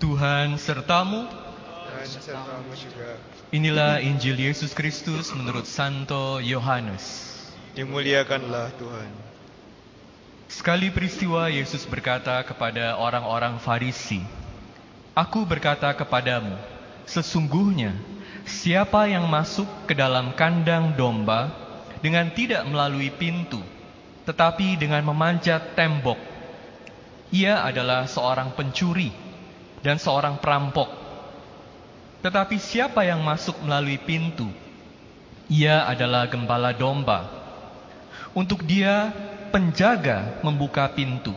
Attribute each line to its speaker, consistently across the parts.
Speaker 1: Tuhan sertamu.
Speaker 2: dan sertamu juga.
Speaker 1: Inilah Injil Yesus Kristus menurut Santo Yohanes.
Speaker 2: Dimuliakanlah Tuhan.
Speaker 1: Sekali peristiwa Yesus berkata kepada orang-orang Farisi, Aku berkata kepadamu, sesungguhnya siapa yang masuk ke dalam kandang domba dengan tidak melalui pintu, tetapi dengan memanjat tembok, ia adalah seorang pencuri dan seorang perampok. Tetapi siapa yang masuk melalui pintu, ia adalah gembala domba. Untuk dia penjaga membuka pintu,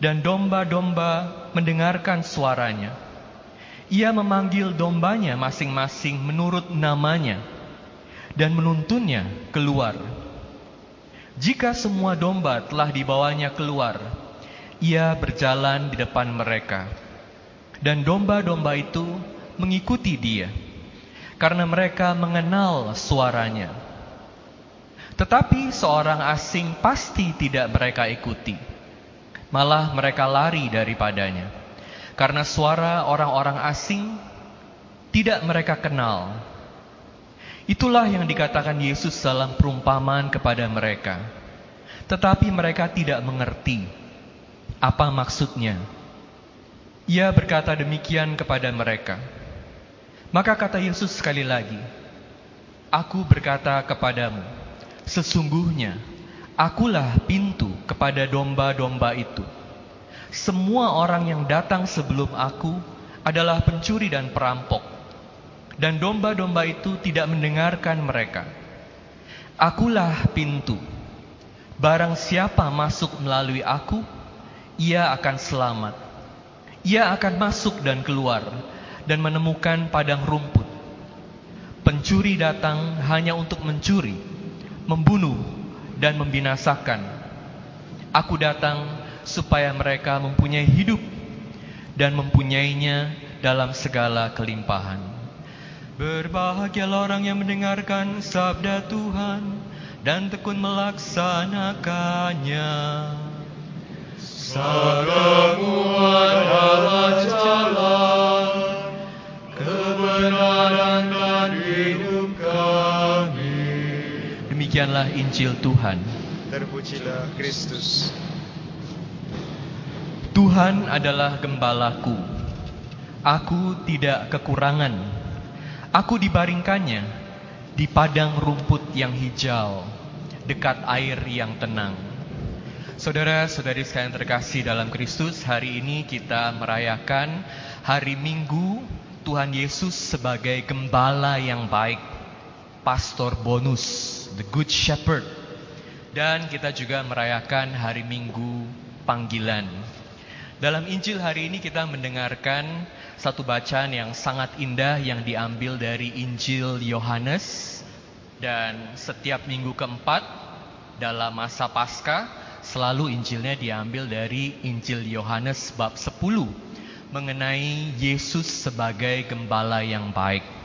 Speaker 1: dan domba-domba mendengarkan suaranya. Ia memanggil dombanya masing-masing menurut namanya, dan menuntunnya keluar. Jika semua domba telah dibawanya keluar, ia berjalan di depan mereka, dan domba-domba itu mengikuti dia, karena mereka mengenal suaranya. Tetapi seorang asing pasti tidak mereka ikuti. Malah mereka lari daripadanya. Karena suara orang-orang asing tidak mereka kenal. Itulah yang dikatakan Yesus dalam perumpamaan kepada mereka. Tetapi mereka tidak mengerti apa maksudnya. Ia berkata demikian kepada mereka. Maka kata Yesus sekali lagi, Aku berkata kepadamu, Sesungguhnya akulah pintu kepada domba-domba itu. Semua orang yang datang sebelum aku adalah pencuri dan perampok, dan domba-domba itu tidak mendengarkan mereka. Akulah pintu. Barang siapa masuk melalui aku, ia akan selamat. Ia akan masuk dan keluar dan menemukan padang rumput. Pencuri datang hanya untuk mencuri, membunuh dan membinasakan. Aku datang supaya mereka mempunyai hidup dan mempunyainya dalam segala kelimpahan. Berbahagialah orang yang mendengarkan sabda Tuhan dan tekun melaksanakannya.
Speaker 3: Sabdamu
Speaker 1: Demikianlah Injil Tuhan.
Speaker 2: Terpujilah Kristus.
Speaker 1: Tuhan adalah gembalaku. Aku tidak kekurangan. Aku dibaringkannya di padang rumput yang hijau, dekat air yang tenang. Saudara-saudari sekalian terkasih dalam Kristus, hari ini kita merayakan hari Minggu Tuhan Yesus sebagai gembala yang baik, pastor bonus, the good shepherd. Dan kita juga merayakan hari Minggu panggilan. Dalam Injil hari ini kita mendengarkan satu bacaan yang sangat indah yang diambil dari Injil Yohanes dan setiap minggu keempat dalam masa Paskah selalu Injilnya diambil dari Injil Yohanes bab 10 mengenai Yesus sebagai gembala yang baik.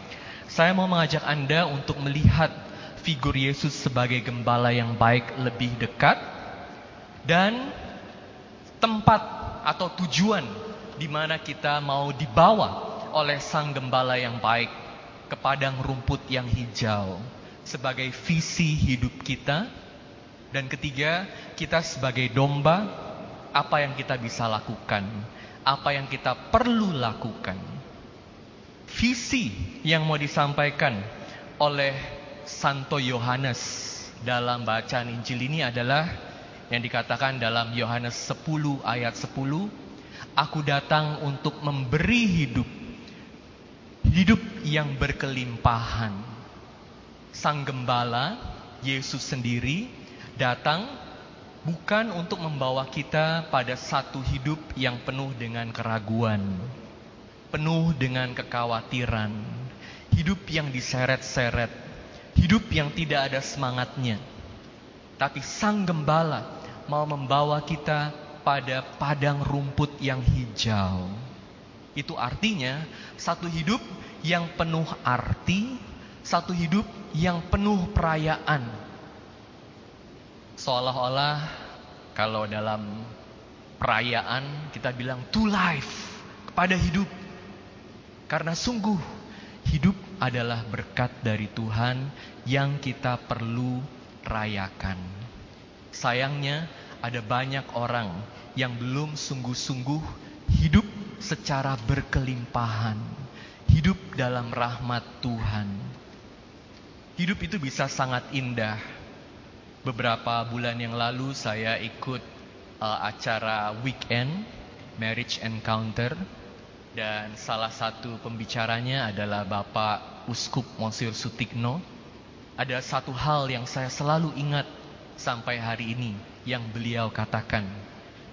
Speaker 1: Saya mau mengajak Anda untuk melihat figur Yesus sebagai gembala yang baik lebih dekat dan tempat atau tujuan di mana kita mau dibawa oleh sang gembala yang baik ke padang rumput yang hijau sebagai visi hidup kita. Dan ketiga kita sebagai domba apa yang kita bisa lakukan apa yang kita perlu lakukan visi yang mau disampaikan oleh Santo Yohanes dalam bacaan Injil ini adalah yang dikatakan dalam Yohanes 10 ayat 10 Aku datang untuk memberi hidup hidup yang berkelimpahan. Sang gembala Yesus sendiri datang bukan untuk membawa kita pada satu hidup yang penuh dengan keraguan penuh dengan kekhawatiran hidup yang diseret-seret hidup yang tidak ada semangatnya tapi sang gembala mau membawa kita pada padang rumput yang hijau. Itu artinya satu hidup yang penuh arti, satu hidup yang penuh perayaan. Seolah-olah kalau dalam perayaan kita bilang to life, kepada hidup. Karena sungguh hidup adalah berkat dari Tuhan yang kita perlu rayakan. Sayangnya ada banyak orang yang belum sungguh-sungguh hidup secara berkelimpahan, hidup dalam rahmat Tuhan. Hidup itu bisa sangat indah. Beberapa bulan yang lalu saya ikut uh, acara weekend marriage encounter dan salah satu pembicaranya adalah Bapak Uskup Monsir Sutikno. Ada satu hal yang saya selalu ingat sampai hari ini yang beliau katakan.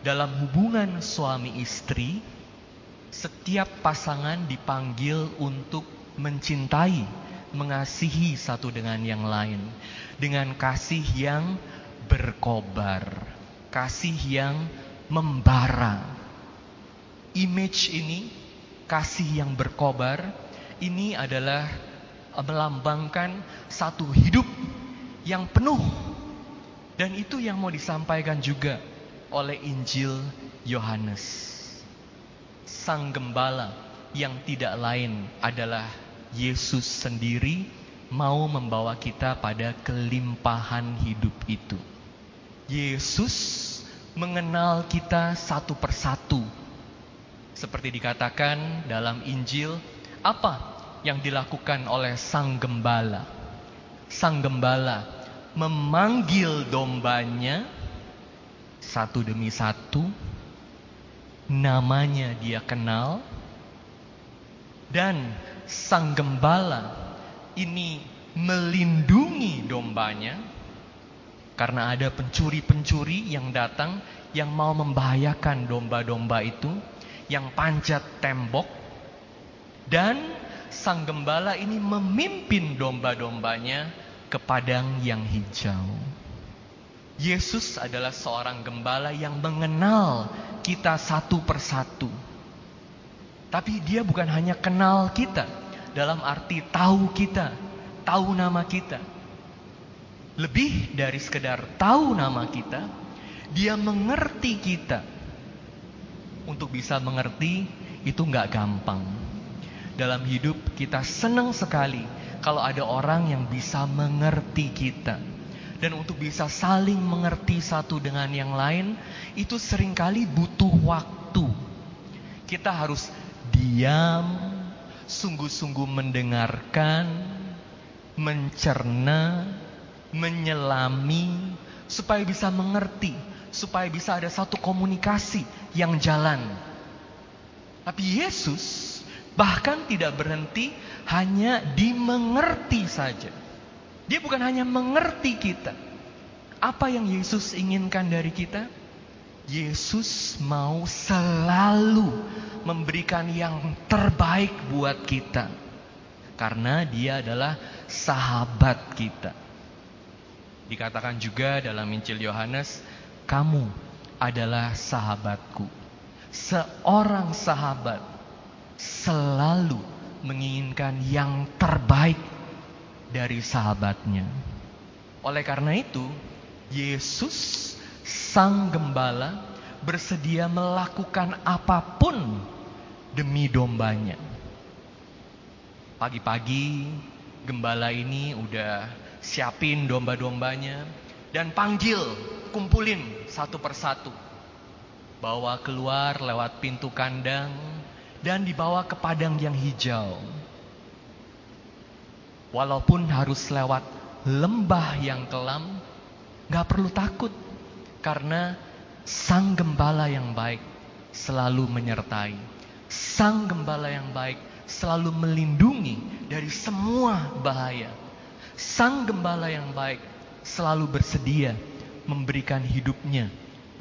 Speaker 1: Dalam hubungan suami istri, setiap pasangan dipanggil untuk mencintai, mengasihi satu dengan yang lain dengan kasih yang berkobar, kasih yang membara. Image ini, kasih yang berkobar, ini adalah melambangkan satu hidup yang penuh. Dan itu yang mau disampaikan juga oleh Injil Yohanes. Sang gembala yang tidak lain adalah Yesus sendiri mau membawa kita pada kelimpahan hidup itu. Yesus mengenal kita satu persatu. Seperti dikatakan dalam Injil, apa yang dilakukan oleh sang gembala? Sang gembala memanggil dombanya satu demi satu, namanya dia kenal, dan sang gembala ini melindungi dombanya karena ada pencuri-pencuri yang datang yang mau membahayakan domba-domba itu yang panjat tembok dan sang gembala ini memimpin domba-dombanya ke padang yang hijau. Yesus adalah seorang gembala yang mengenal kita satu persatu. Tapi dia bukan hanya kenal kita dalam arti tahu kita, tahu nama kita. Lebih dari sekedar tahu nama kita, dia mengerti kita. Untuk bisa mengerti itu nggak gampang. Dalam hidup kita senang sekali kalau ada orang yang bisa mengerti kita. Dan untuk bisa saling mengerti satu dengan yang lain, itu sering kali butuh waktu. Kita harus diam, sungguh-sungguh mendengarkan, mencerna, menyelami, supaya bisa mengerti, supaya bisa ada satu komunikasi yang jalan. Tapi Yesus bahkan tidak berhenti hanya dimengerti saja. Dia bukan hanya mengerti kita. Apa yang Yesus inginkan dari kita? Yesus mau selalu memberikan yang terbaik buat kita. Karena dia adalah sahabat kita. Dikatakan juga dalam Injil Yohanes, kamu adalah sahabatku. Seorang sahabat selalu menginginkan yang terbaik dari sahabatnya. Oleh karena itu, Yesus sang gembala bersedia melakukan apa pun demi dombanya. Pagi-pagi gembala ini udah siapin domba-dombanya dan panggil, kumpulin satu persatu. Bawa keluar lewat pintu kandang dan dibawa ke padang yang hijau. Walaupun harus lewat lembah yang kelam, gak perlu takut karena sang gembala yang baik selalu menyertai. Sang gembala yang baik selalu melindungi dari semua bahaya. Sang gembala yang baik selalu bersedia memberikan hidupnya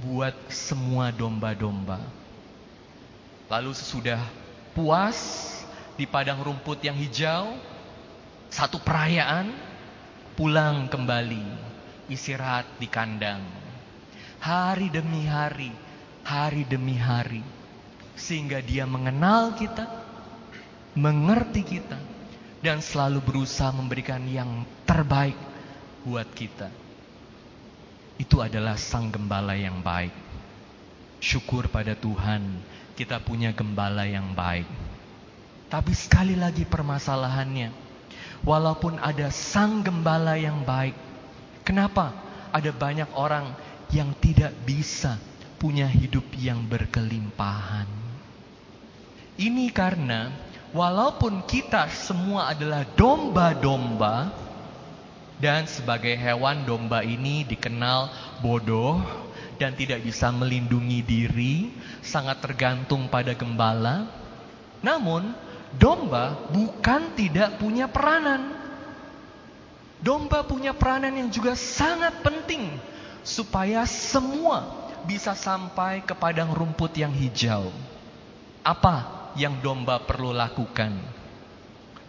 Speaker 1: buat semua domba-domba. Lalu sesudah puas di padang rumput yang hijau, satu perayaan pulang kembali, istirahat di kandang hari demi hari, hari demi hari, sehingga Dia mengenal kita, mengerti kita, dan selalu berusaha memberikan yang terbaik buat kita. Itu adalah Sang Gembala yang baik. Syukur pada Tuhan, kita punya gembala yang baik. Tapi sekali lagi permasalahannya, walaupun ada sang gembala yang baik, kenapa ada banyak orang yang tidak bisa punya hidup yang berkelimpahan? Ini karena walaupun kita semua adalah domba-domba, dan sebagai hewan domba ini dikenal bodoh dan tidak bisa melindungi diri, sangat tergantung pada gembala. Namun, domba bukan tidak punya peranan. Domba punya peranan yang juga sangat penting supaya semua bisa sampai ke padang rumput yang hijau. Apa yang domba perlu lakukan?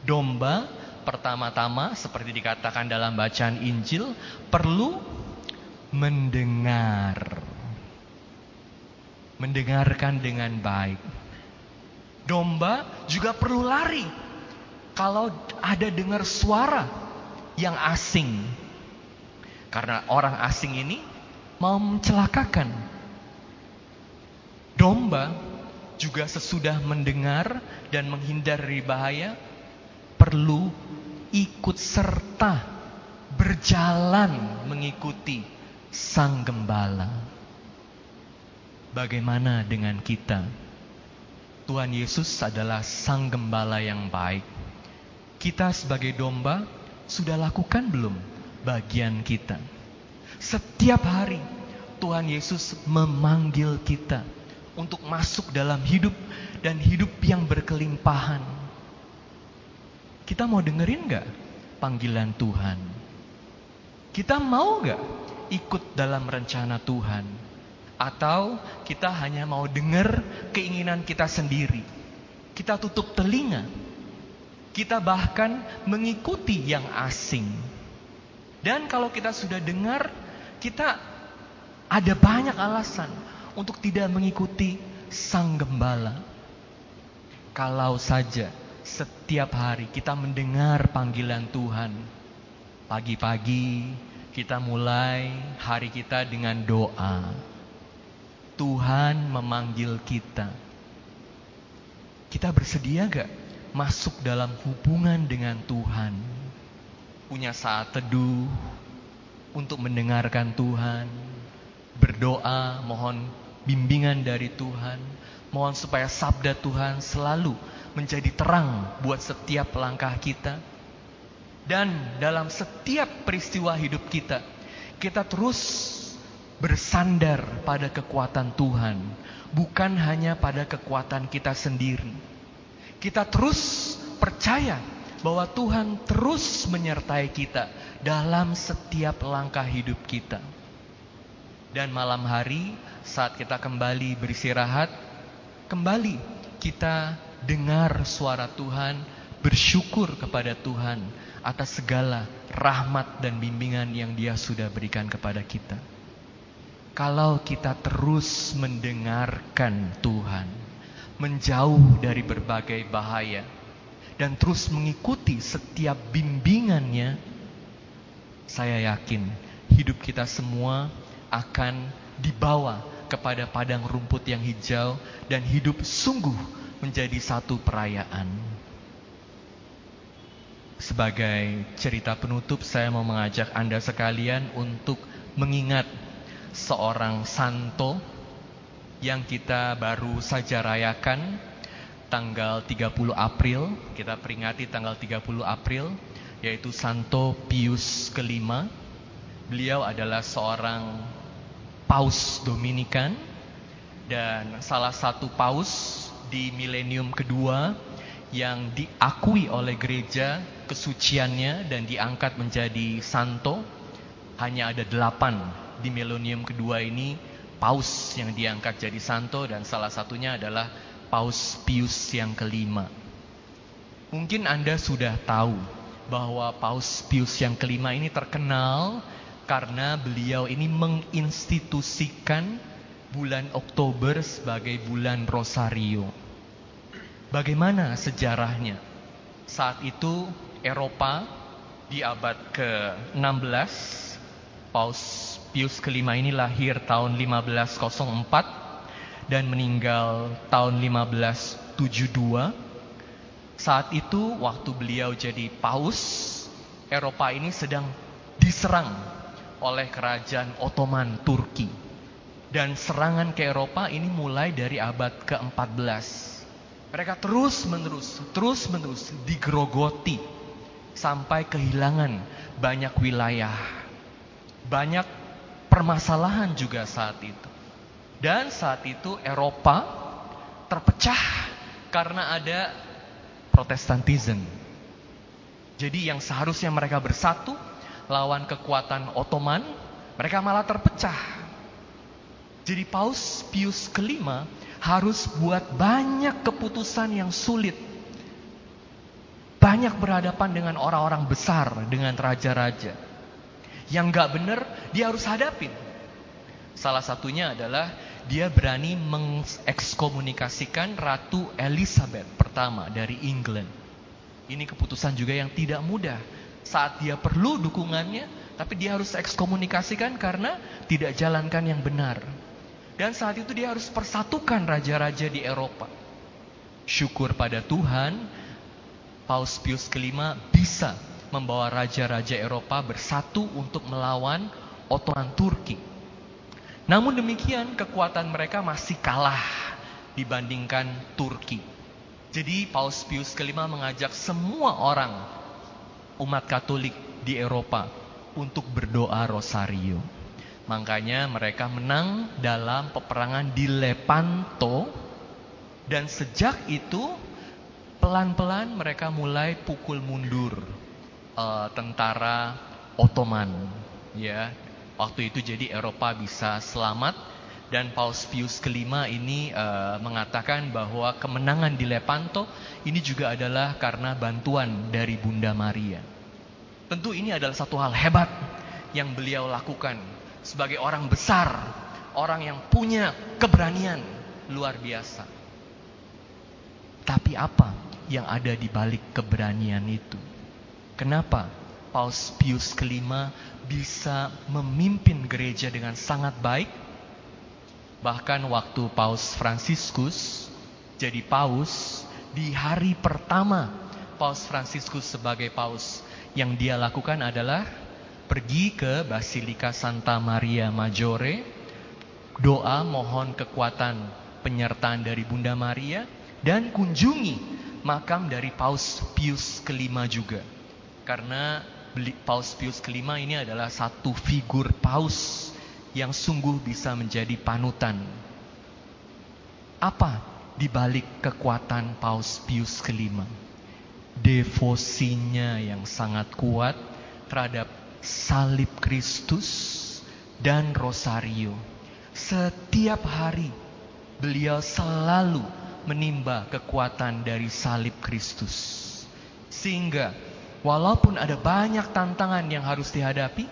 Speaker 1: Domba pertama-tama seperti dikatakan dalam bacaan Injil perlu mendengar. Mendengarkan dengan baik. Domba juga perlu lari. Kalau ada dengar suara yang asing. Karena orang asing ini mau mencelakakan. Domba juga sesudah mendengar dan menghindar dari bahaya perlu ikut serta berjalan mengikuti sang gembala. Bagaimana dengan kita? Tuhan Yesus adalah sang gembala yang baik. Kita sebagai domba sudah lakukan belum bagian kita? Setiap hari Tuhan Yesus memanggil kita untuk masuk dalam hidup dan hidup yang berkelimpahan. Kita mau dengerin gak panggilan Tuhan? Kita mau gak ikut dalam rencana Tuhan? Atau kita hanya mau dengar keinginan kita sendiri? Kita tutup telinga. Kita bahkan mengikuti yang asing. Dan kalau kita sudah dengar, kita ada banyak alasan untuk tidak mengikuti sang gembala. Kalau saja setiap hari kita mendengar panggilan Tuhan. Pagi-pagi kita mulai hari kita dengan doa. Tuhan memanggil kita. Kita bersedia gak masuk dalam hubungan dengan Tuhan? Punya saat teduh untuk mendengarkan Tuhan, berdoa, mohon bimbingan dari Tuhan, mohon supaya sabda Tuhan selalu menjadi terang buat setiap langkah kita. Dan dalam setiap peristiwa hidup kita, kita terus bersandar pada kekuatan Tuhan, bukan hanya pada kekuatan kita sendiri. Kita terus percaya bahwa Tuhan terus menyertai kita dalam setiap langkah hidup kita. Dan malam hari saat kita kembali beristirahat, kembali kita dengar suara Tuhan, bersyukur kepada Tuhan atas segala rahmat dan bimbingan yang Dia sudah berikan kepada kita. Kalau kita terus mendengarkan Tuhan, menjauh dari berbagai bahaya, dan terus mengikuti setiap bimbingannya, saya yakin hidup kita semua akan dibawa kepada padang rumput yang hijau dan hidup sungguh menjadi satu perayaan. Sebagai cerita penutup, saya mau mengajak Anda sekalian untuk mengingat seorang santo yang kita baru saja rayakan tanggal 30 April. Kita peringati tanggal 30 April, yaitu Santo Pius kelima. Beliau adalah seorang paus Dominikan dan salah satu paus di milenium kedua yang diakui oleh gereja kesuciannya dan diangkat menjadi santo. Hanya ada delapan di milenium kedua ini paus yang diangkat jadi santo dan salah satunya adalah paus Pius yang kelima. Mungkin anda sudah tahu bahwa paus Pius yang kelima ini terkenal karena beliau ini menginstitusikan bulan Oktober sebagai bulan Rosario. Bagaimana sejarahnya? Saat itu Eropa di abad ke-16 Paus Pius kelima ini lahir tahun 1504 dan meninggal tahun 1572. Saat itu waktu beliau jadi paus, Eropa ini sedang diserang oleh kerajaan Ottoman Turki. Dan serangan ke Eropa ini mulai dari abad ke-14. Mereka terus menerus, terus menerus digerogoti sampai kehilangan banyak wilayah. Banyak permasalahan juga saat itu. Dan saat itu Eropa terpecah karena ada Protestantisme. Jadi yang seharusnya mereka bersatu lawan kekuatan Ottoman, mereka malah terpecah. Jadi Paus Pius kelima harus buat banyak keputusan yang sulit. Banyak berhadapan dengan orang-orang besar, dengan raja-raja. Yang gak benar, dia harus hadapin. Salah satunya adalah dia berani mengekskomunikasikan Ratu Elizabeth pertama dari England. Ini keputusan juga yang tidak mudah. Saat dia perlu dukungannya, tapi dia harus ekskomunikasikan karena tidak jalankan yang benar. Dan saat itu dia harus persatukan raja-raja di Eropa. Syukur pada Tuhan, Paus Pius kelima bisa membawa raja-raja Eropa bersatu untuk melawan Ottoman Turki. Namun demikian kekuatan mereka masih kalah dibandingkan Turki. Jadi Paus Pius kelima mengajak semua orang umat Katolik di Eropa untuk berdoa rosario. Makanya mereka menang dalam peperangan di Lepanto dan sejak itu pelan-pelan mereka mulai pukul mundur uh, tentara Ottoman ya. Waktu itu jadi Eropa bisa selamat dan Paus Pius kelima ini uh, mengatakan bahwa kemenangan di Lepanto ini juga adalah karena bantuan dari Bunda Maria. Tentu ini adalah satu hal hebat yang beliau lakukan sebagai orang besar, orang yang punya keberanian luar biasa. Tapi apa yang ada di balik keberanian itu? Kenapa Paus Pius kelima bisa memimpin gereja dengan sangat baik? Bahkan waktu Paus Fransiskus jadi paus di hari pertama Paus Fransiskus sebagai paus yang dia lakukan adalah pergi ke Basilika Santa Maria Maggiore, doa mohon kekuatan penyertaan dari Bunda Maria, dan kunjungi makam dari Paus Pius kelima juga. Karena Paus Pius kelima ini adalah satu figur paus yang sungguh bisa menjadi panutan. Apa di balik kekuatan Paus Pius kelima? Devosinya yang sangat kuat terhadap salib Kristus dan rosario. Setiap hari beliau selalu menimba kekuatan dari salib Kristus. Sehingga walaupun ada banyak tantangan yang harus dihadapi,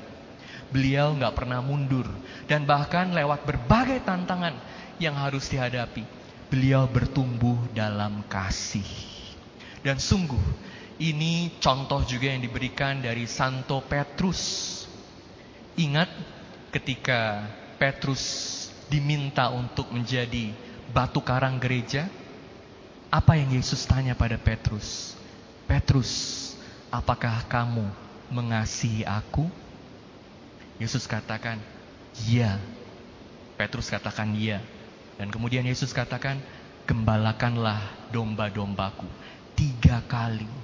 Speaker 1: beliau nggak pernah mundur. Dan bahkan lewat berbagai tantangan yang harus dihadapi, beliau bertumbuh dalam kasih. Dan sungguh ini contoh juga yang diberikan dari Santo Petrus. Ingat ketika Petrus diminta untuk menjadi batu karang gereja, apa yang Yesus tanya pada Petrus? Petrus, apakah kamu mengasihi aku? Yesus katakan, "Ya." Petrus katakan, "Ya." Dan kemudian Yesus katakan, "Gembalakanlah domba-dombaku." Tiga kali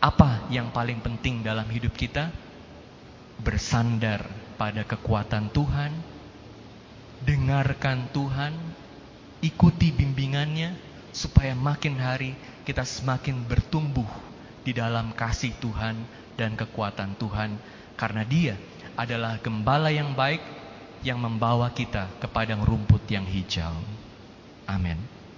Speaker 1: apa yang paling penting dalam hidup kita? Bersandar pada kekuatan Tuhan, dengarkan Tuhan, ikuti bimbingannya, supaya makin hari kita semakin bertumbuh di dalam kasih Tuhan dan kekuatan Tuhan, karena Dia adalah gembala yang baik yang membawa kita ke padang rumput yang hijau. Amin.